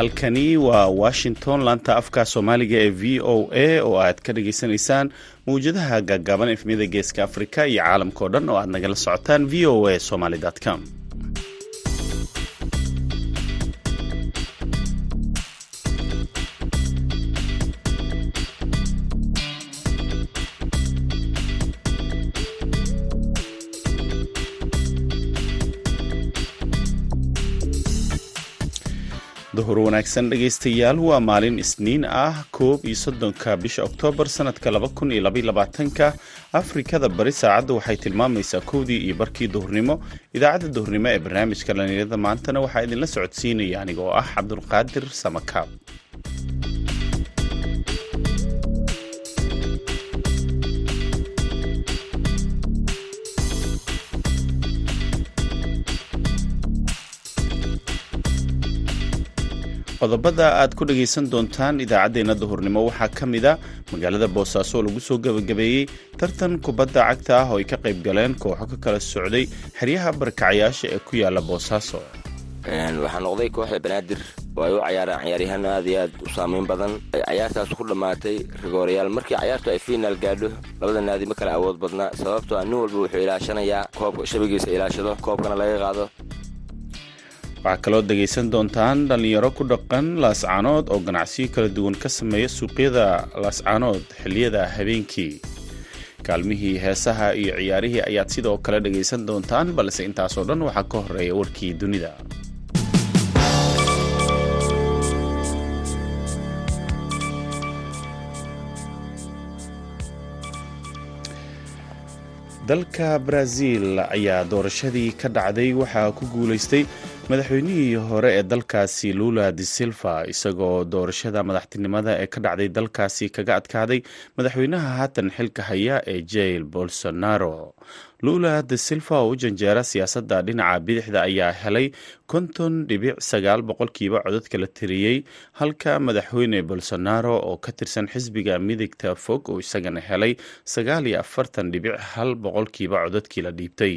halkani waa washington. Laanta afka soomaaliga ee v o a oo aad ka dhageysanaysaan mawjadaha gaagaaban efmiyada geeska afrika iyo caalamkao dhan oo aad nagala socotaan v o a somaly com duhur wanaagsan dhegaystayaal waa maalin isniin ah koob iyo soddonka bisha oktoobar sanadka laba kun iyo labaiyo labaatanka. Afrikada bari saacadda waxay tilmaamaysaa kowdii iyo barkii duhurnimo. Idaacadda duhurnimo ee barnaamijka dhalinyarada maantana waxaa idinla socodsiinaya aniga oo ah cabdulqaadir samakaab qodobada aad ku dhagaysan doontaan idaacaddeenna duhurnimo. Waxaa ka mid a magaalada boosaaso oo lagu soo gebagabeeyey tartan kubadda cagta ah oo ay ka qayb galeen kooxo ka kala socday xeryaha barakacayaasha ee ku yaalla boosaaso. Waxaa noqday kooxda banaadir oo ay u cayaaraan cayaaryahaan aad iyo aad u saamayn badan. Cayaartaas ku dhammaatay rigoorayaal markii cayaartu ay fiinaal gaadho labada naadi ma kala awood badna sababtoo a nin walba wuxuu ilaashanayaa koobka shabagiisa ilaashado koobkana laga qaado waxaa kaloo dhegaysan doontaan dhallinyaro ku dhaqan laascaanood oo ganacsiyo kala duwan ka sameeya suuqyada laascaanood xilliyada habeenkii. Kaalmihii heesaha iyo ciyaarihii ayaad sidoo kale dhegaysan doontaan balse intaasoo dhan waxaa ka horreeya warkii dunida. Dalka brazil ayaa doorashadii ka dhacday waxaa ku guulaystay madaxweynihii hore ee dalkaasi lula de silva isagoo doorashada madaxtinimada ee ka dhacday dalkaasi kaga adkaaday madaxweynaha haatan xilka haya ee jail bolsonaro lula de silva oo u janjeera siyaasadda dhinaca bidixda ayaa helay konton dhibic sagaal boqolkiiba codadka la tiriyey halka madaxweyne bolsonaro oo ka tirsan xisbiga midigta fog oo isagana helay sagaal iyo afartan dhibic hal boqolkiiba codadkii la dhiibtay.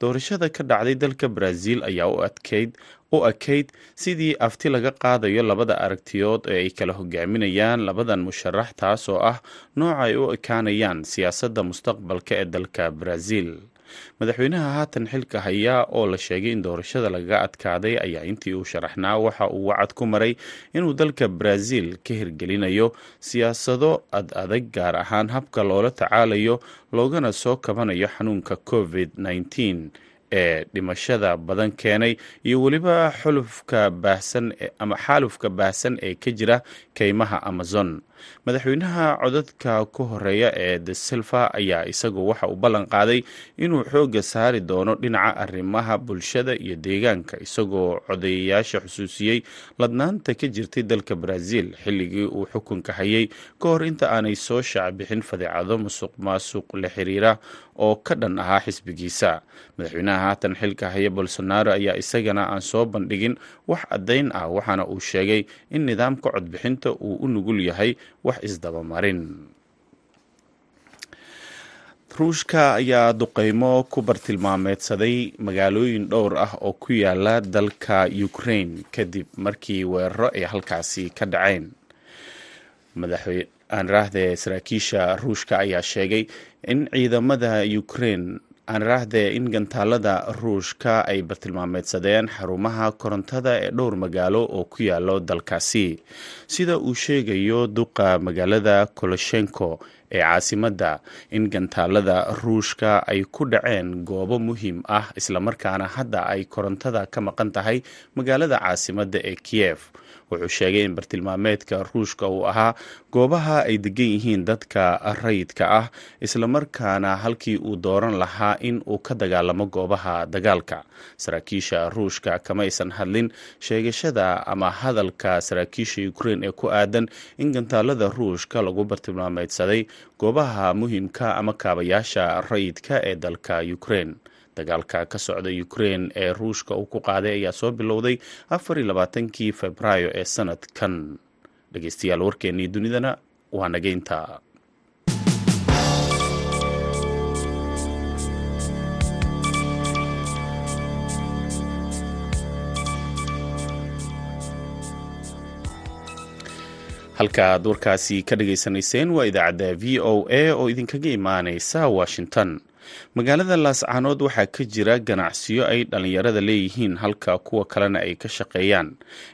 Doorashada ka dhacday dalka brazil ayaa u adkeyd u ekayd sidii afti laga qaadayo labada aragtiyood ee ay kala hogaaminayaan labadan musharax taas oo ah nooca ay u ekaanayaan siyaasadda mustaqbalka ee dalka brazil. Madaxweynaha haatan xilka haya oo la sheegay in doorashada lagaga adkaaday ayaa intii uu sharaxnaa waxa uu wacad ku maray inuu dalka brazil ka hirgelinayo siyaasado ad adag gaar ahaan habka loola tacaalayo loogana soo kabanayo xanuunka covid -19 ee dhimashada badan keenay iyo weliba xulufka baahsan ama xaalufka baahsan ee ka jira keymaha amazon madaxweynaha codadka ku horreeya ee de silva ayaa isagu waxa uu ballan qaaday inuu xoogga saari doono dhinaca arrimaha bulshada iyo deegaanka isagoo codayayaasha xusuusiyey ladnaanta ka jirtay dalka brazil xilligii uu xukunka hayay ka hor inta aanay soo shaacbixin fadeecado musuq maasuq la xiriira oo ka dhan ahaa xisbigiisa. Madaxweynaha haatan xilka haya bolsonaro ayaa isagana aan soo bandhigin wax caddayn ah waxaana uu sheegay in nidaamka codbixinta uu u nugul yahay wax isdabamarin ruushka ayaa duqeymo ku bartilmaameedsaday magaalooyin dhowr ah oo ku yaalla dalka ukraine kadib markii weeraro ay halkaasi ka dhaceen. Aanraahde saraakiisha ruushka ayaa sheegay in ciidamada ukraine aanraahde in gantaalada ruushka ay bartilmaameedsadeen xarumaha korontada ee dhowr magaalo oo ku yaalo dalkaasi. Sida uu sheegayo duqa magaalada koloshenko ee caasimadda in gantaalada ruushka ay ku dhaceen goobo muhiim ah islamarkaana hadda ay korontada ka maqan tahay magaalada caasimadda ee kiyef wuxuu sheegay in bartilmaameedka ruushka uu ahaa goobaha ay degan yihiin dadka rayidka ah islamarkaana halkii uu dooran lahaa in uu ka dagaalamo goobaha dagaalka. Saraakiisha ruushka kama aysan hadlin sheegashada ama hadalka saraakiisha ukraine ee ku aadan in gantaalada ruushka lagu bartilmaameedsaday goobaha muhiimka ama kaabayaasha rayidka ee dalka ukraine dagaalka ka socda ukraine ee ruushka uu ku qaaday ayaa soo bilowday afar labaatankii februaayo ee sanadkan. Dhegeystayaal warkeennii dunidana waa nageynta halka aad warkaasi ka dhagaysanayseen waa idaacadda v o a oo idinkaga imaaneysa washington magaalada laascaanood waxaa ka jira ganacsiyo ay dhallinyarada leeyihiin halka kuwa kalena ay ka shaqeeyaan.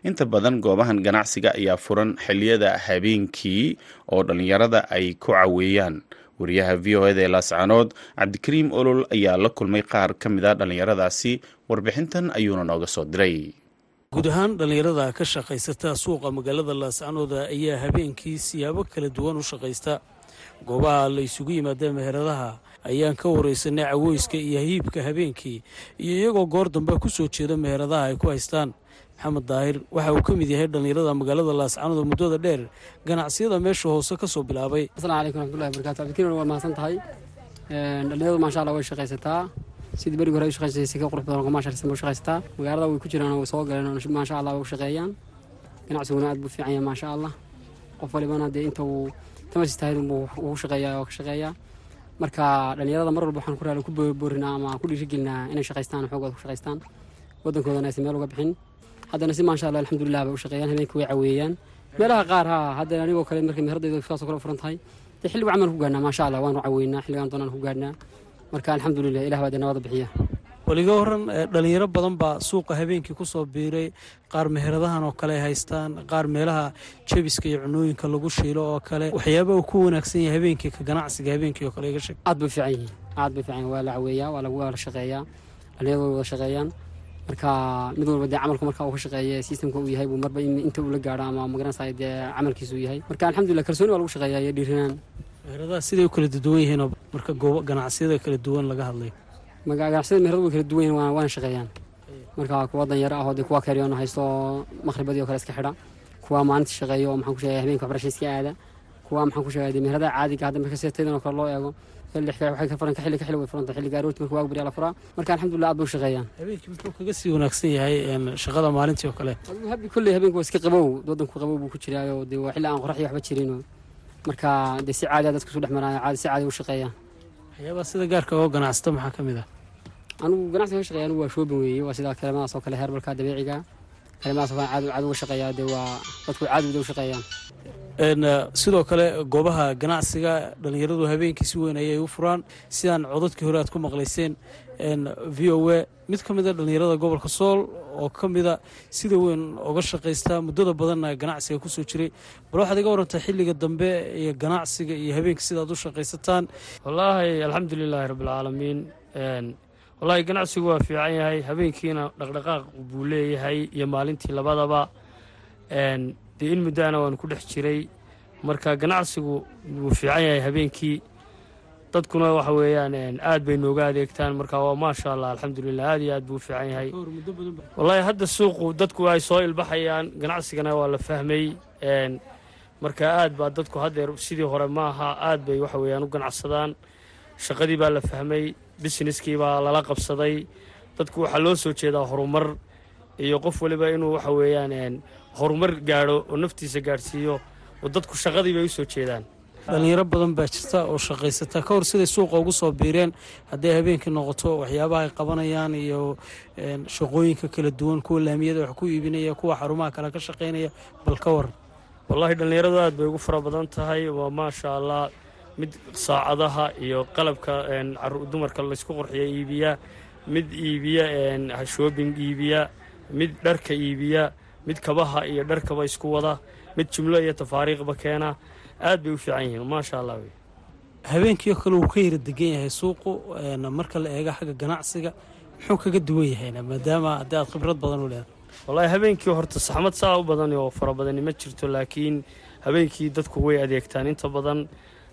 Inta badan goobahan ganacsiga ayaa furan xiliyada habeenkii oo dhallinyarada ay ku caweeyaan. Wariyaha v o eda ee laascaanood cabdikariim olol ayaa la kulmay qaar ka mid a dhallinyaradaasi. Warbixintan ayuuna nooga soo diray. Guud ahaan dhallinyarada ka shaqaysata suuqa magaalada laascanooda ayaa habeenkii siyaabo kala duwan u shaqaysta goobaha la isugu yimaada meheradaha ayaan ka wareysanay caweyska iyo hiibka habeenkii iyo iyagoo goor dambe ku soo jeeda meheradaha ay ku haystaan. Maxamed daahir waxa uu ka mid yahay dhallinyarada magaalada laascanood oo muddada dheer ganacsiyada meesha hoose ka soo bilaabay. Asalaamu calaykum raxmatullahi barakatu abdikiin waa mahadsan tahay dhallinyaradu maasha allah way shaqaysataa. Sidii berigi hore ay shaqaysaysay si ka qurux badan bay u shaqaysataa. Magaalada way ku jiraan oo soo galeen maasha allah way u ganacsiguna aad buu fiican yahay maasha allah. Qof walibana dee inta uu tamas tahay buu ugu ka shaqeeyaa. Marka dhallinyarada mar walba waxaan ku raali ku boorinaa ama ku dhiirigelinaa inay shaqaystaan xoogooda ku shaqaystaan waddankoodana aysan meel uga bixin. Haddana si maasha allah alxamdulilah bay u shaqeeyaan habeenkii way caweeyaan. Meelaha qaar ha hadda anigoo kale markay meheradayda saasoo kale u furan tahay dee xilligu camal ku gaadhnaa maasha allah waanu caweynaa xilligaan doonaan ku gaadhnaa marka alxamdulilah ilah baa dee nabada bixiya waliga horan dhalinyaro badan baa suuqa habeenkii ku soo biiray. Qaar meheradahan oo kale ay haystaan. Qaar meelaha jebiska iyo cunooyinka lagu shiilo oo kale. Waxyaaba uu ku wanaagsan yahay habeenkii ka ganacsiga habeenkii oo kale iga sheeg. Aad bay fiican yihiin. Aad bay fiican waa la caweeyaa waa lagu wada shaqeeyaa. Dhalinyaradu way wada shaqeeyaan. Marka mid walba dee camalku marka uu ka shaqeeya systemka uu yahay buu marba inta uu la gaadho ama magaranaysa dee camalkiisa uu yahay. Marka alxamdulillah kalsooni waa lagu shaqeeyaa iyo dhiirinaan meheradaha siday u kala duwan yihiinoo marka goobo ganacsiyada kala duwan laga hadlayo ganacsiyada meheradu way kala duwan yihiin waana shaqeeyaan. Marka kuwa danyaro ah oo dee kuwa kariyoon haysto maqribadii oo kale iska xidha. Kuwa maalintii shaqeeyo oo maxaan ku sheegaya habeenka waxbarasha iska aada. Kuwa maxaan ku sheegaya dee meheradaha caadiga hadda marka seetaydan oo kale loo eego xilli ka xilli way furanta marka waagu bariya la furaa. Marka alxamdulillah aad bay u shaqeeyaan. Habeenkii muxuu kaga sii wanaagsan yahay shaqada maalintii oo kale. Habi kolley habeenka waa iska qabow waddanku qabow buu ku jiraayo dee waa xilli aan qorax iyo waxba jirin marka dee si caadi a dadku isu dhex maraayo caadi si caadi u shaqeeyaan waxyaabaha sida gaarka oo ganacsata maxaa ka mid ah anigu ganacsiga ka shaqeeya anigu waa shoobin weeye waa sida kalimadaas oo kale heerbalka dabiiciga kalimadaas oo kale caadi caadi uga shaqeeyaa dee waa dadku caadi wada u shaqeeyaan. Sidoo kale goobaha ganacsiga dhallinyaradu habeenkii si weyn ayay u furaan. Sidaan codadkii hore aad ku maqlayseen v o a mid ka mid a dhallinyarada gobolka sool oo ka mida sida weyn uga shaqaysta muddada badanna ganacsiga ku soo jiray. Bal waxaad iga warantaa xilliga dambe iyo ganacsiga iyo habeenka sidaad u shaqaysataan wallaahi alxamdulilaahi rabbilcaalamiin wallaahi ganacsigu waa fiican yahay. Habeenkiina dhaqdhaqaaq buu leeyahay iyo maalintii labadaba. Dee in muddaana waanu ku dhex jiray. Marka ganacsigu wuu fiican yahay habeenkii. Dadkuna waxa weeyaan aad bay nooga adeegtaan. Marka waa maasha allah alxamdulilah aad iyo aad buu u fiican yahay. Wallaahi hadda suuqu dadku ay soo ilbaxayaan. Ganacsigana waa la fahmay. Marka aad baa dadku haddeer sidii hore maaha aad bay waxa weeyaan u ganacsadaan. Shaqadii baa la fahmay busineskii baa lala qabsaday. Dadku waxaa loo soo jeedaa horumar iyo qof waliba inuu waxa weeyaan horumar gaadho oo naftiisa gaadhsiiyo oo dadku shaqadii bay u soo jeedaan. Dhalinyaro badan baa jirta oo shaqaysata. Ka hor siday suuqa ugu soo biireen hadday habeenkii noqoto waxyaabaha ay qabanayaan iyo shaqooyinka kala duwan kuwa laamiyada wax ku iibinaya kuwa xarumaha kale ka shaqaynaya bal ka waran wallaahi dhallinyaradu aad bay ugu fara badan tahay. Waa maasha allah mid saacadaha iyo qalabka dumarka laysku qurxiya iibiya mid iibiya shoobing iibiya mid dharka iibiya mid kabaha iyo dharkaba isku wada mid jumlo iyo tafaariiqba keena. Aad bay u fiican yihiin maasha allah wey habeenkii oo kale wuu ka yara degan yahay suuqu marka la eego xagga ganacsiga muxuu kaga duwan yahayna maadaama haddii aad khibrad badan u leedahay. Wallaahi habeenkii horta saxmad saa u badan oo fara badani ma jirto laakiin habeenkii dadku way adeegtaan. Inta badan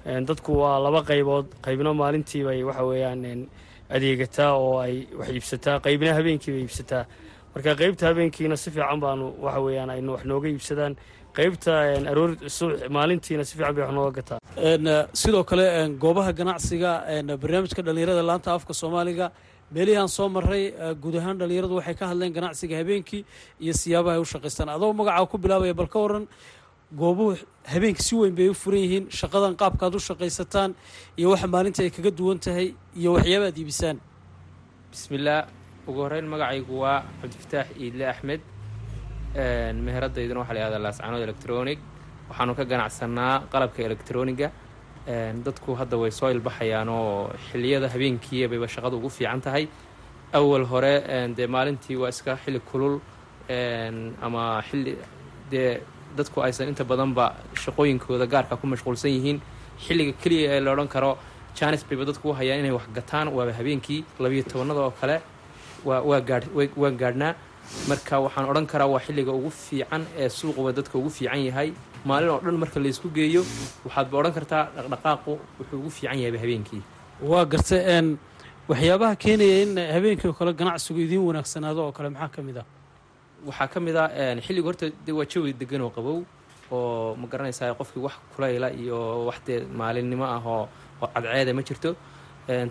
dadku waa laba qaybood. Qaybna maalintii bay waxa weeyaan adeegataa oo ay wax iibsataa. Qaybna habeenkii bay iibsataa. Marka qaybta habeenkiina si fiican baanu waxa weeyaan aynu wax nooga iibsadaan. Qaybta aroor maalintiina si fiican bay wax nooga gataa. Sidoo kale goobaha ganacsiga barnaamijka dhallinyarada laanta afka soomaaliga meelihii aan soo maray guud ahaan dhallinyaradu waxay ka hadleen ganacsiga habeenkii iyo siyaabaha ay u shaqaystaan adoo magacaa ku bilaabaya bal ka waran goobuhu habeenkii si weyn bay u furan yihiin shaqadan qaabkaad u shaqaysataan iyo waxa maalinta ay kaga duwan tahay iyo waxyaaba ad iibisaan bismillaah ugu horreyn magacaygu waa cabdifataax iidle axmed. Meheradayduna waxaa la laascanood electronic. Waxaanu ka ganacsanaa qalabka elektroniga dadku hadda way soo ilbaxayaan oo xiliyada habeenkii bayba shaqadu ugu fiican tahay. Awal hore dee maalintii waa iska xilli kulul. Ama xilli dee dadku aysan inta badanba shaqooyinkooda gaarka ku mashquulsan yihiin. Xilliga keliya ee la odhan karo janis bayba dadku u hayaan inay wax gataan. Waaba habeenkii labiyo tobanada oo kale. Waan gaadhnaa. Marka waxaan odhan karaa waa xilliga ugu fiican ee suuquba dadka ugu fiican yahay. Maalin oo dhan marka laysku geeyo waxaadba odhan kartaa dhaqdhaqaaqu wuxuu ugu fiican yahayba habeenkii. Waa garta waxyaabaha keenaya in habeenkii oo kale ganacsigu idiin wanaagsanaado oo kale maxaa ka mid ah waxaa ka mid a xilligu horta waa jawi degan oo qabow oo ma garanaysaa qofkii wax kulayla iyo wax dee maalinimo ah oo cadceeda ma jirto.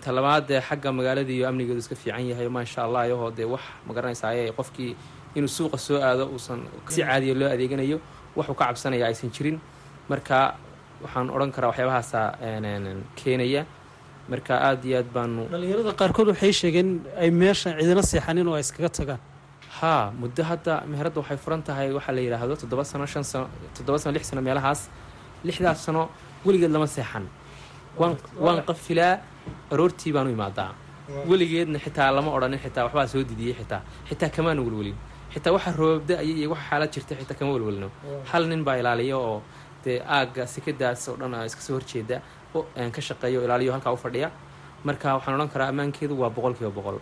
Talabaad dee xagga magaalada iyo amnigeedu iska fiican yahay maasha allah yahoo dee wax ma garanaysaa qofkii inuu suuqa soo aado uusan si caadiya loo adeeganayo waxuu ka cabsanaya aysan jirin. Marka waxaan odhan karaa waxyaabahaasa keenaya. Marka aada iyo aad baanu dhallinyarada qaarkood waxay sheegeen ay meeshan cidina seexanin oo ay iskaga tagaan haa muddo hadda meheradda waxay furan tahay waxaa la yidhaahdo toddoba sano shan sano toddoba sano lix sano meelahaas lixdaas sano weligeed lama seexan. Waan qafilaa aroortii baanu imaadaa. Weligeedna xitaa lama odhanin xitaa waxbaa soo didiyey xitaa xitaa kamaanu welwelin. Xitaa waxa roobda-aya iyo waxa xaalad jirta xitaa kama welwelino. Hal nin baa ilaaliya oo dee aagga sikadaas oo dhan iska soo horjeeda ka shaqeeya oo ilaaliyo halkaa u fadhiya marka waxaan odhan karaa ammaankeedu waa boqol kiiba boqol.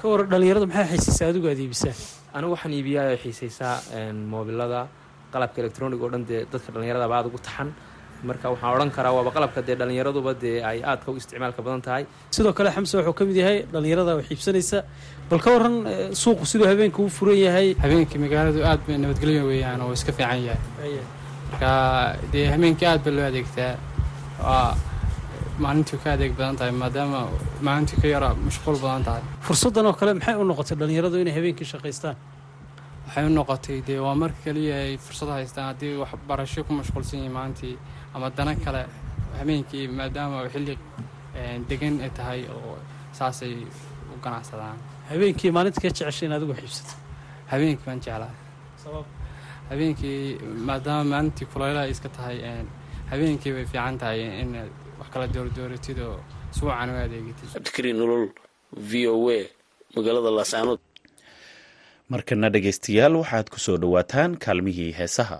Ka waran dhallinyarada maxaa xiisaysaa? Adigu aad iibisaan anigu waxaan iibiyaa oo xiisaysaa moobilada qalabka electronic oo dhan dee dadka dhallinyaradaba aada ugu taxan. Marka waxaan odhan karaa waaba qalabka dee dhallinyaraduba dee ay aadka u isticmaalka badan tahay. Sidoo kale xamse wuxuu ka mid yahay dhallinyarada wax iibsanaysa bal ka waran suuqu siduu habeenka u furan yahay. Habeenkii magaaladu aad bay nabadgelyo weeyaan oo iska fiican yahay. Marka dee habeenkii aad ba loo adeegtaa maalintii ka adeeg badan tahay maadaama maalintii ka yara mashquul badan tahay. Fursaddan oo kale maxay u noqotay dhallinyaradu inay habeenkii shaqaystaan? Waxay u noqotay dee waa marka keliya ay fursad haystaan haddii wax barasho ku mashquulsan yihiin maalintii ama dana kale habeenkii maadaama xilli degan ay tahay oo saasay u ganacsadaan. Habeenkii maalinta ka jeceshay in adigu xiibsato? Habeenkii baan jeclaa. Habeenkii maadaama maalintii kulayla ay iska tahay habeenkii bay fiican tahay in wax kala doordooratid oo suucan u adeegatid cabdikariin nolol v o a magaalada laascaanood. Markana dhegaystayaal waxaad ku soo dhowaataan kaalmihii heesaha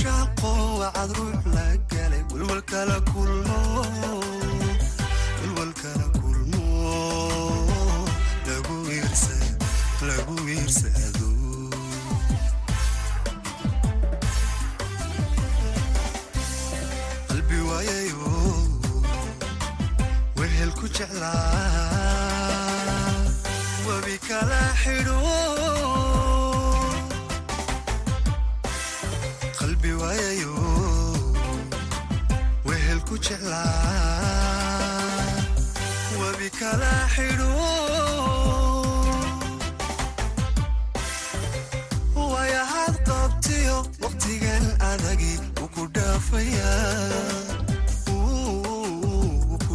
wadna caashaaqo wacad ruux la galay walwalkala kulmo lagu wiirsado qalbi waayayo wehel ku jeclaa qalbi waayayo wehel ku jeclaa. Webi kala xidho. Wayahaad qabtiyo waqtigan adagi wuu ku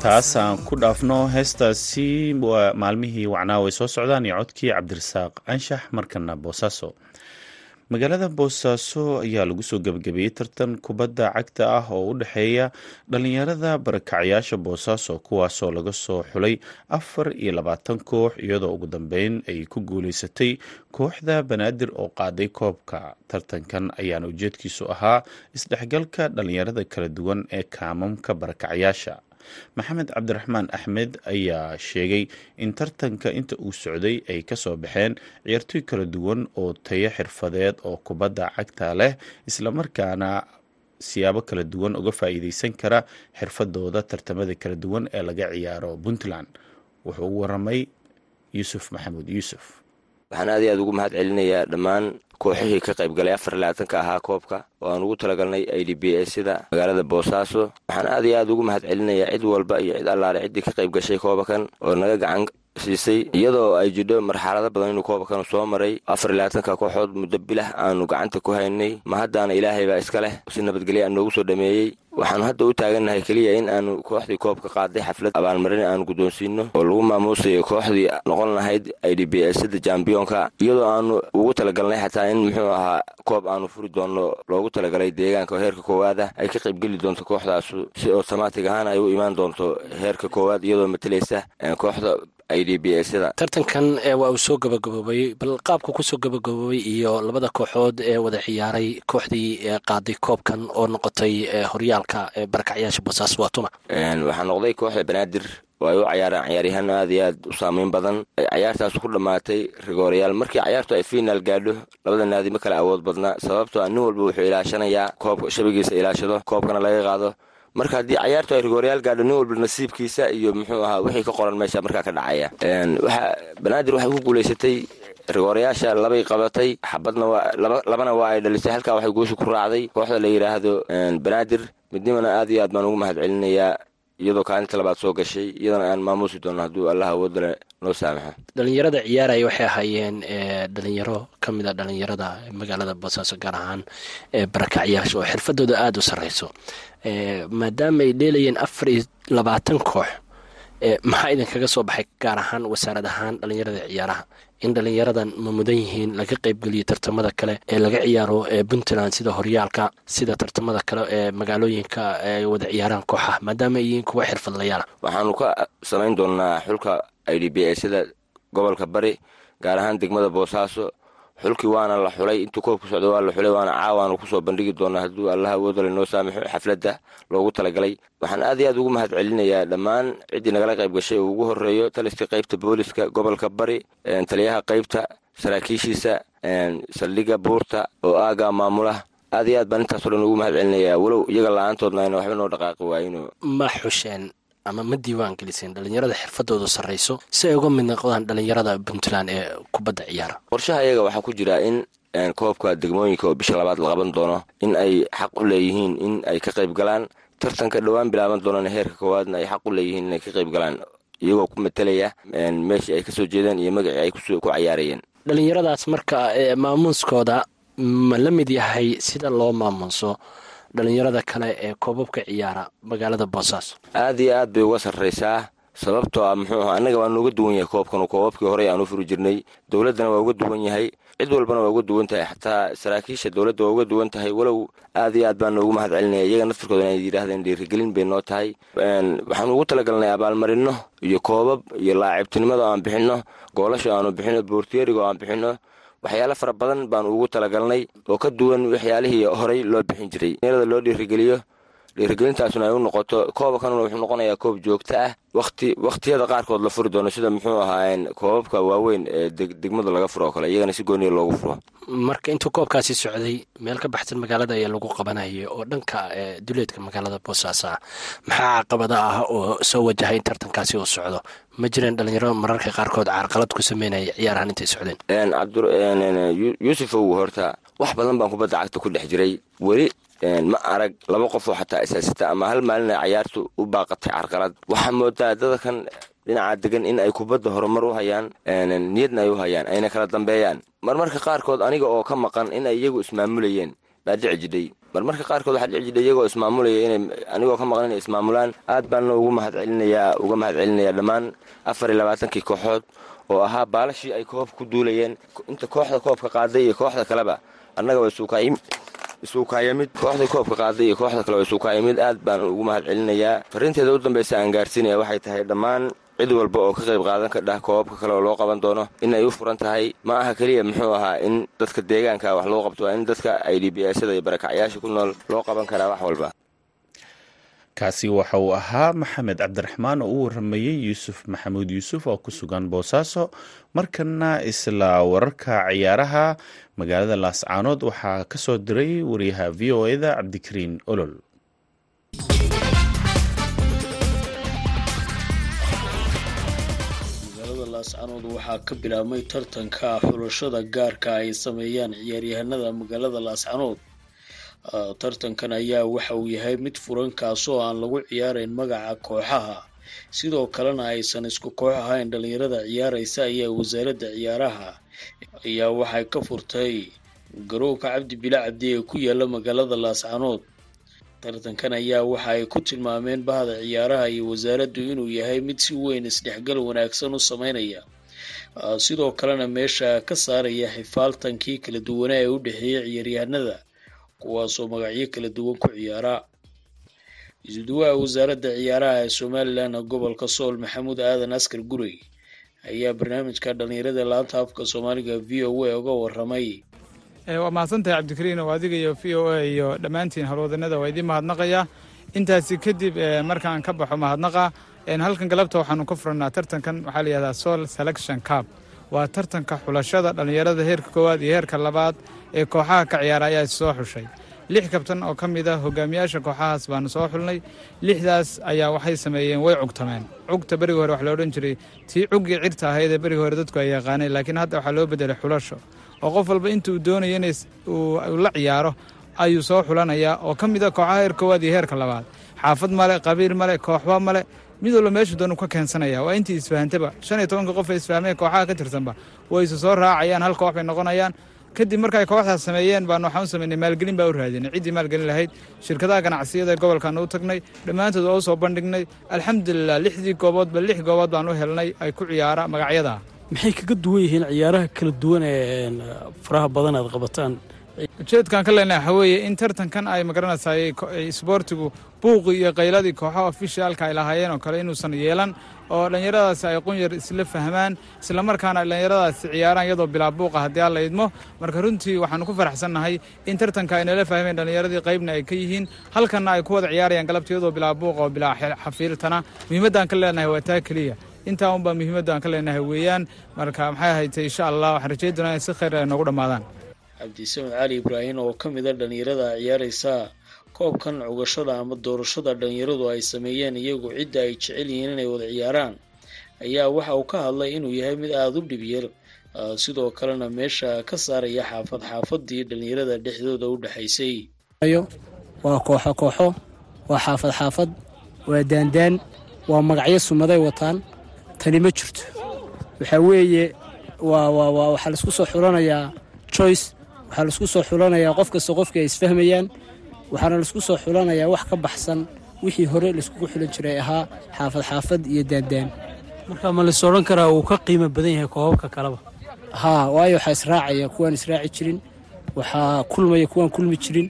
intaas aan ku dhaafno heestaasi maalmihii wacnaa way soo socdaan iyo codkii cabdirasaaq anshax markana boosaaso magaalada boosaaso ayaa lagu soo gebagabeeyey tartan kubadda cagta ah oo u dhexeeya dhalinyarada barakacyaasha boosaaso kuwaasoo laga soo xulay afar iyo labaatan koox iyadoo ugu dambeyn ay ku guuleysatay kooxda banaadir oo qaaday koobka. Tartankan ayaana ujeedkiisu ahaa isdhexgalka dhalinyarada kala duwan ee kaamamka barakacyaasha maxamed cabdiraxmaan axmed ayaa sheegay in tartanka inta uu socday ay ka soo baxeen ciyaartooy kala duwan oo tayo xirfadeed oo kubadda cagta leh islamarkaana siyaabo kala duwan uga faa'iideysan kara xirfadooda tartamada kala duwan ee laga ciyaaro puntland. Wuxuu u waramay yuusuf maxamuud yuusuf. Waxaan aad iyo aad ugu mahad celinayaa dhammaan kooxihii ka qayb galay afar labaatanka ahaa koobka oo aan ugu talagalnay i d b s sida magaalada boosaaso waxaan aad iyo aad ugu mahad celinayaa cid walba iyo cid allaale ciddii ka qayb gashay koobakan oo naga gacan siisay iyadoo ay jidho marxalado badan inuu koobakanu soo maray afar labaatanka kooxood muddo bilah aanu gacanta ku haynay. Ma haddaana ilaahay baa iska leh si nabadgelya aan noogu soo dhameeyey. Waxaanu hadda u taagannahay keliya in aanu kooxdii koobka qaaday xaflad abaalmarin aanu guddoonsiino oo lagu maamuusayo kooxdii noqon lahayd i d b s sida jambiyonka iyadoo aanu ugu talagalnay xataa in muxuu ahaa koob aanu furi doonno loogu talagalay deegaanka heerka koowaada ay ka qaybgeli doonto kooxdaasu si otomaatig ahaan ay u imaan doonto heerka koowaad iyadoo matalaysa kooxda tartankan waa uu soo gabagaboobay bal qaabka ku soo gabagaboobay iyo labada kooxood ee wada ciyaaray kooxdii qaaday koobkan oo noqotay horyaalka barakacyaasha boosaaso waa tuma waxaa noqday kooxda banaadir oo ay u cayaaraan ciyaaryahaan aad iyo aad u saameyn badan. Cayaartaas ku dhammaatay rigoorayaal markii cayaartu ay fiinaal gaadho labada naadi ma kale awood badna sababtoo nin walba wuxuu ilaashanayaa koobka shabagiisa ilaashado koobkana laga qaado marka haddii cayaartu ay rigoorayaal gaadho nin walba nasiibkiisa iyo muxuu ahaa wixii ka qoran meesha markaa ka dhacaya. Banaadir waxay ku guulaysatay rigoorayaasha labay qabatay xabadna waa labana waa ay dhalisay halkaa waxay guusha ku raacday kooxda la yidhaahdo banaadir. Midnimana aad iyo aad baan ugu mahad celinayaa iyadoo kaalinta labaad soo gashay iyadana aan maamuusi doono hadduu allah awoodale noo saamaxo dhalinyarada ciyaaraya waxay ahaayeen dhalinyaro ka mid a dhalinyarada magaalada boosaaso gaar ahaan barakacyaasha oo xirfadooda aada u sarreyso maadaama ay dheelayeen afar iyo labaatan koox maxaa idinkaga soo baxay? Gaar ahaan wasaarad ahaan dhalinyarada ciyaaraha in dhalinyaradan ma mudan yihiin laga qaybgeliyo tartamada kale ee laga ciyaaro puntland sida horyaalka sida tartamada kale ee magaalooyinka ay wada ciyaaraan kooxaha maadaama ay yihiin kuwa xirfadlayaala waxaanu ka samayn doonaa xulka i d b s sida gobolka bari gaar ahaan degmada boosaaso xulkii waana la xulay intuu koobka socda waa la xulay waana caawaanu ku soo bandhigi doonaa hadduu allah awoodale noo saamaxo xafladda loogu talagalay. Waxaan aad iyo aad ugu mahad celinayaa dhammaan ciddii nagala qayb gashay oo ugu horeeyo taliska qaybta booliska gobolka bari taliyaha qaybta saraakiishiisa saldhigga buurta oo aaga maamula. Aad iyo aad baan intaasoo dhan ugu mahad celinayaa. Walow iyaga la'aantoodna ayna waxba noo dhaqaaqi waayino ma xusheen ama ma diiwaan geliseen dhalinyarada xirfadooda sarreyso si ay uga mid noqdaan dhalinyarada puntland ee kubadda ciyaara qorshaha iyaga waxaa ku jira in koobka degmooyinka oo bisha labaad la qaban doono in ay xaq u leeyihiin in ay ka qayb galaan. Tartanka dhowaan bilaaban doonana heerka koowaadna ay xaq u leeyihiin inay ka qayb galaan iyagoo ku matalaya meeshii ay ka soo jeedeen iyo magacii ay ku cayaarayeen. Dhalinyaradaas marka maamuuskooda ma la mid yahay sida loo maamuuso dhalinyarada kale ee koobabka ciyaara magaalada boosaaso aad iyo aad bay uga sarraysaa sababtoo ah muxuu aha annaga waa nooga duwan yahay koobkan koobabkii horey aan u furi jirnay dowladdana waa uga duwan yahay cid walbana waa uga duwan tahay xataa saraakiisha dowladda waa uga duwan tahay walow aad iyo aad baan noogu mahad celinaya iyaga naftirkooda inay yidhaahdeen dhiirigelin bay noo tahay. Waxaanu ugu talagalnay abaalmarino iyo koobab iyo laacibtinimada aan bixinno goolasha aanu bixino boortiyeriga oo aan bixinno waxyaalo fara badan baanu ugu talagalnay oo ka duwan waxyaalihii horey loo bixin jiray. Da loo dhiirigeliyo dhiirigelintaasuna ay u noqoto koobakanuna wuxuu noqonayaa koob joogto ah. Wati wakhtiyada qaarkood la furi doono sida muxuu ahaayeen koobabka waaweyn ee degmada laga furo oo kale iyagana si gooniya loogu furo. Marka intuu koobkaasi socday meel ka baxsan magaalada ayaa lagu qabanayay oo dhanka duleedka magaalada boosaaso ah maxaa caqabada ah oo soo wajahay in tartankaasi uu socdo? Ma jireen dhalinyaro mararka qaarkood carqalad ku sameynaya ciyaarahan intay socdeen? Yuusufow horta wax badan baan kubadda cagta ku dhex jiray. Weli ma arag laba qofoo xataa isaasita ama hal maalin ay cayaartu u baaqatay carqalad. Waxaa moodaa dadakan dhinaca degan in ay kubadda horumar u hayaan niyadna ay u hayaan ayna kala dambeeyaan. Marmarka qaarkood aniga oo ka maqan in ay iyagu ismaamulayeen baa dhici jidhay marmarka qaarkood waxaa dhici jidha iyagoo ismaamulaya inay anigoo ka maqan inay ismaamulaan. Aad baana ugu mahadcelinayaa uga mahadcelinayaa dhammaan afar iyo labaatankii kooxood oo ahaa baalashii ay koobka ku duulayeen. Inta kooxda koobka qaaday iyo kooxda kaleba annaga waa isuukaayamid kooxda koobka qaaday iyo kooxda kale waa isuukaayamid aad baan ugu mahadcelinayaa farriinteeda u dambaysa aan gaarsiinaya waxay tahay dhammaan cid walba oo ka qayb qaadan ka dhah koobabka kale oo loo qaban doono. In ay u furan tahay ma aha keliya muxuu ahaa in dadka deegaanka wax loo qabto waa in dadka i d b sda iyo barakacyaasha ku nool loo qaban karaa wax walba kaasi waxa uu ahaa maxamed cabdiraxmaan oo u waramayey yuusuf maxamuud yuusuf oo ku sugan boosaaso markana isla wararka ciyaaraha magaalada laascaanood waxaa ka soo diray wariyaha v o eda cabdikariin olol. Laascaanood waxaa ka bilaabmay tartanka xulashada gaarka ay sameeyaan ciyaaryahanada magaalada laascaanood tartankan ayaa waxa uu yahay mid furan kaasoo aan lagu ciyaarayn magaca kooxaha. Sidoo kalena aysan isku koox ahayn dhalinyarada ciyaaraysa ayaa wasaaradda ciyaaraha ayaa waxay ka furtay garoonka cabdi bila cabdi ee ku yaalla magaalada laascaanood tartankan ayaa waxa ay ku tilmaameen bahda ciyaaraha iyo wasaaraddu inuu yahay mid si weyn isdhexgal wanaagsan u sameynaya sidoo kalena meesha ka saaraya xifaaltankii kala duwanaa ee u dhexeeya ciyaaryahanada kuwaasoo magacyo kala duwan ku ciyaara. Isuduwaha wasaaradda ciyaaraha ee somalilan gobolka sool maxamuud aadan askar gurey ayaa barnaamijka dhalinyarada laanta afka soomaaliga v o a uga waramay waa mahadsantahay cabdikariin oo adiga iyo v o a iyo dhammaantiin howlwadanada waa idiin mahadnaqaya. Intaasi kadib markaan ka baxo mahadnaqa halkan galabta waxaanu ka furannaa tartankan waxaa layihahdaa sol selection cab waa tartanka xulashada dhallinyarada heerka koowaad iyo heerka labaad ee kooxaha ka ciyaara ayaa soo xushay. Lix kabtan oo ka mid a hogaamiyaasha kooxahaas baanu soo xulnay. Lixdaas ayaa waxay sameeyeen way cugtameen cugta berigi hore wax la odhan jiray tii cuggii cirta ahayd ee berigi hore dadku ay yaqaaneen laakiin hadda waxaa loo bedelay xulasho. Oo qof walba inta uu uu la ciyaaro ayuu soo xulanayaa oo ka mid a kooxaha heer koowaad iyo heerka labaad. Xaafad male qabiil male kooxba male mid walba meeshu doonu ka keensanaya. Waa intii isfahantaba shan iyo tobanka qof ee isfahmeen kooxaha ka tirsanba. Way isu soo raacayaan hal koox noqonayaan kadib markaay kooxdaas sameeyeen baanu waxaan u samaynay maalgelin baa u raadinay. Ciddii maalgelin lahayd shirkadaha ganacsiyada gobolkaanu u tagnay dhammaantood waa u soo bandhignay. Alxamdulilah lixdii gooboodba lix goobood baan u helnay ay ku ciyaara magacyada. Maxay kaga duwan yihiin ciyaaraha kala duwan ee faraha badan aad qabataan ujeedkaan ka leenahay waxaa weeye in tartankan ay magaranaysaay isboortigu buuqii iyo qayladii kooxaha ofishaalka ay lahaayeen oo kale inuusan yeelan oo dhallinyaradaasi ay qunyar isla fahmaan islamarkaana dhallinyaradaasi ciyaaraan iyadoo bilaa buuqa haddii alla idmo. Marka runtii waxaanu ku faraxsannahay in tartanka ay nala fahmeen dhallinyaradii qaybna ay ka yihiin halkanna ay ku wada ciyaarayaan galabta iyadoo bilaa buuqa oo bilaa xafiiltana. Muhiimaddaan ka leenahay waa taa keliya. Intaa unbaa muhiimaddan ka leenahay weeyaan. Marka maxay ahaytay insha allah waxaan rajay doonaa in si khayr ay noogu dhammaadaan cabdisamed cali ibraahin oo ka mid a dhallinyarada ciyaaraysa koobkan cugashada ama doorashada dhallinyaradu ay sameeyeen iyagu cidda ay jecel yihiin inay wada ciyaaraan ayaa waxa uu ka hadlay inuu yahay mid aada u dhib yar. Sidoo kalena meesha ka saaraya xaafad xaafadii dhallinyarada dhexdooda u dhexaysay waa kooxo kooxo waa xaafad xaafad waa daandaan waa magacyo sumaday wataan tani ma jirto. Waxaa weeye waxaa la isku soo xulanayaa joyce waxaa la isku soo xulanayaa qof kasta qofkii ay isfahmayaan waxaana la isku soo xulanayaa wax ka baxsan wixii hore laiskugu xulan jiray ahaa xaafad xaafad iyo daandaan marka ma lais odhan karaa uu ka qiimo badan yahay koobabka kaleba? Haa waayo waxaa israacaya kuwaan israaci jirin waxaa kulmaya kuwaan kulmi jirin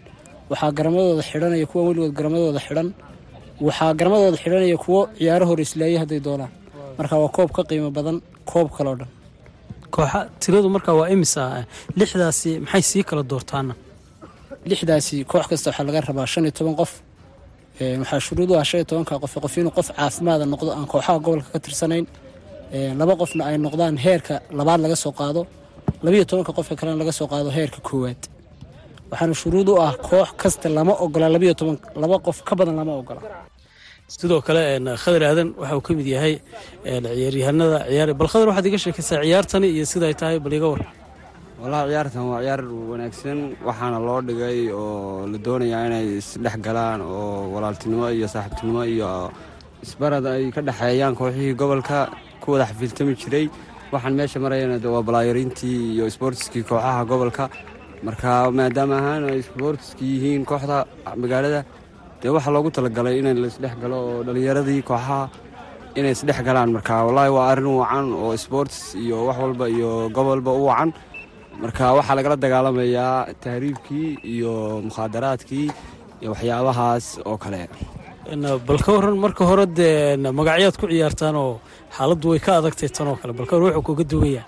waxaa garamadooda xidhanaya kuwaan weligood garamadooda xidhan waxaa garamadooda xidhanaya kuwo ciyaaro hore islaayay hadday doonaan. Marka waa koob ka qiimo badan koob kaleo dhan kooxa tiradu markaa waa imisa lixdaasi maxay sii kala doortaana lixdaasi koox kasta waxaa laga rabaa shan iyo toban qof. Waxaa shuruudu ah shan iyo tobanka qof qof inuu qof caafimaada noqdo aan kooxaha gobolka ka tirsanayn. Laba qofna ay noqdaan heerka labaad laga soo qaado labiiyo tobanka qofka kalena laga soo qaado heerka koowaad. Waxaana shuruud u ah koox kasta lama ogola labiiyo toban laba qof ka badan lama ogola sidoo kale khadar aadan waxa uu ka mid yahay ciyaaryahanada ciyaar bal khadar waxaad iga sheekaysaa ciyaartani iyo siday tahay bal iga war. Wallahi ciyaartan waa ciyaar wanaagsan waxaana loo dhigay oo la doonayaa inay isdhex galaan oo walaaltinimo iyo saaxiibtinimo iyo isbarad ay ka dhexeeyaan kooxihii gobolka ku wada xafiiltami jiray. Waxaan meesha marayana waa balaayariintii iyo sboortiskii kooxaha gobolka. Marka maadaama ahaan ay isboortiska yihiin kooxda magaalada dee waxaa loogu talagalay in laisdhex galo oo dhallinyaradii kooxaha inay isdhex galaan. Marka wallaahi waa arrin wacan oo sports iyo wax walba iyo gobolba u wacan. Marka waxaa lagala dagaalamayaa tahriibkii iyo mukhaadaraadkii iyo waxyaabahaas oo kale. Bal ka waran marka hore dee magacyaad ku ciyaartaan oo xaaladdu way ka adagtay tan oo kale bal ka waran wuxuu kuga duwaya.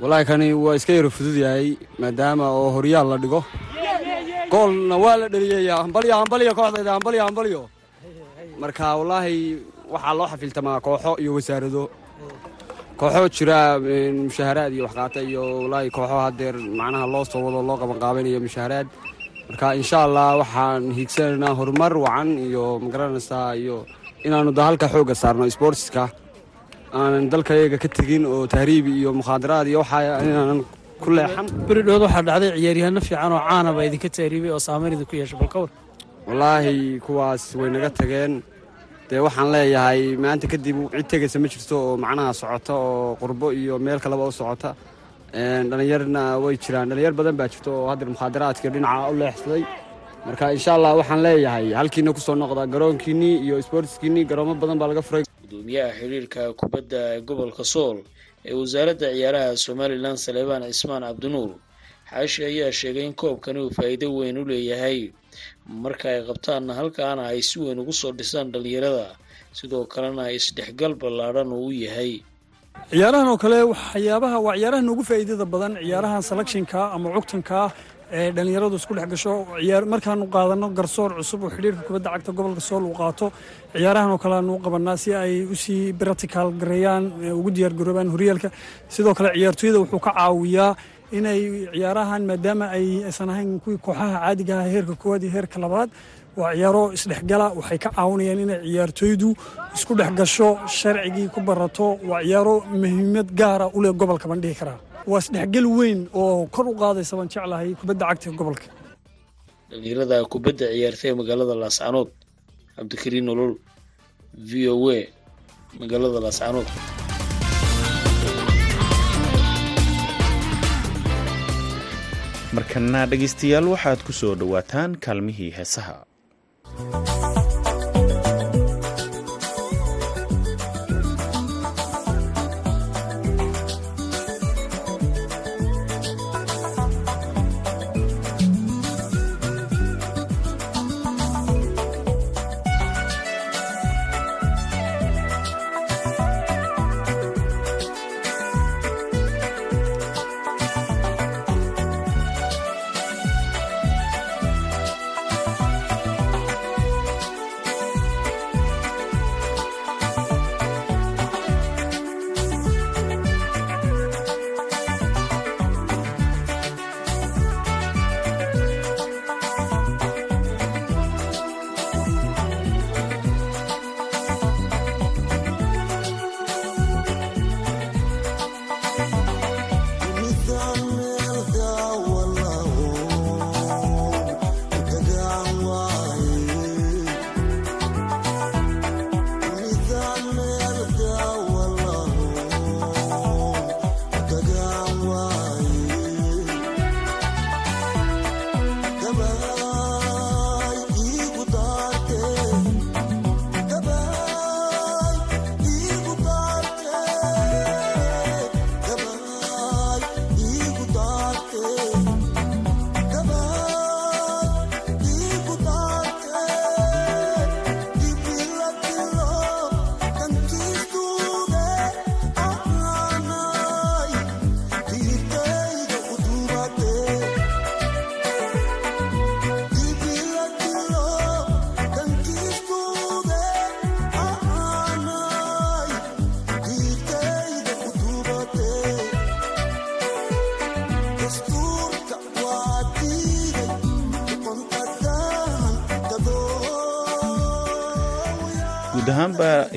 Wallaahi kani waa iska yaro fudud yahay maadaama oo horyaal la dhigo goolna waa la dheliyaya hambalyo hambalyo kooxdayda hambalyo hambalyo marka wallaahi waxaa loo xafiltamaa kooxo iyo wasaarado. Kooxo jira mushaharaad iyo waxqaata iyo wallaahi kooxo hadeer macnaha loo soo wado loo qabanqaabanayo mushaharaad marka insha allah waxaan hiigsanaynaa horumar wacan iyo ma garanaysaa iyo inaanu da halka xoogga saarno sportska. Aanan dalkayaga ka tegin oo tahriibi iyo mukhaadaraad iyo waxaa inaanan ku leexan beri dhood waxaa dhacday ciyaaryahanno fiican oo caana baa idinka tahriibay oo saameyn idinku yeesha bal ka war wallaahi kuwaas way naga tageen. Dee waxaan leeyahay maanta kadib cid tegaysa ma jirto oo macnaha socota oo qurbo iyo meel kaleba u socota. Dhallinyarna way jiraan. Dhallinyar badan baa jirta oo haddeer mukhaadaraadka dhinaca u leexsaday. Marka insha allah waxaan leeyahay halkiina ku soo noqda garoonkiinnii iyo sboortiskiinnii garoomo badan baa laga furay. Gudoomiyaha xiriirka kubadda gobolka sool ee wasaaradda ciyaaraha somalilan saleebaan cismaan cabdinuur xaashi ayaa sheegay in koobkani uu faa'iido weyn u leeyahay. Marka ay qabtaanna halkaana ay si weyn ugu soo dhisaan dhallinyarada sidoo kalena isdhexgal ballaadhan uu u yahay. Ciyaarahan oo kale waxyaabaha waa ciyaaraha noogu faa'iidada badan ciyaarahan selectionka ama cugtanka ee dhallinyaradu isku dhex gasho markaanu qaadano garsoor cusub oo xidhiirka kubadda cagta gobolka sool uu qaato ciyaarahan oo kale aanu qabanaa si ay u sii bratical gareeyaan ugu diyaargaroobaan horyaalka. Sidoo kale ciyaartooyada wuxuu ka caawiyaa inay ciyaarahan maadaama ay aysan ahayn kuwii kooxaha caadiga ah heerka koowaad iyo heerka labaad waa ciyaaro isdhexgala. Waxay ka caawinayaan inay ciyaartooydu isku dhex gasho sharcigii ku barato waa ciyaaro muhiimad gaara u leh gobolka baan karaa waa isdhexgal weyn oo kor u qaadaysa baan jeclahay kubadda cagta gobolka. Dhallinyarada kubadda ciyaartay magaalada laascanood cabdikariin nolol v o a magaalada laascanood markana dhegaystayaal waxaad ku soo dhowaataan kaalmihii heesaha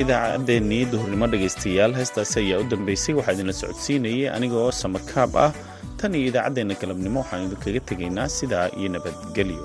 idaacaddeenii duhurnimo dhegaystayaal heestaasi ayaa u dambeysay waxaa idinla socodsiinayay anigoo samakaab ah. Tan iyo idaacaddeenna galabnimo waxaan idinkaga tegaynaa sidaa iyo nabadgelyo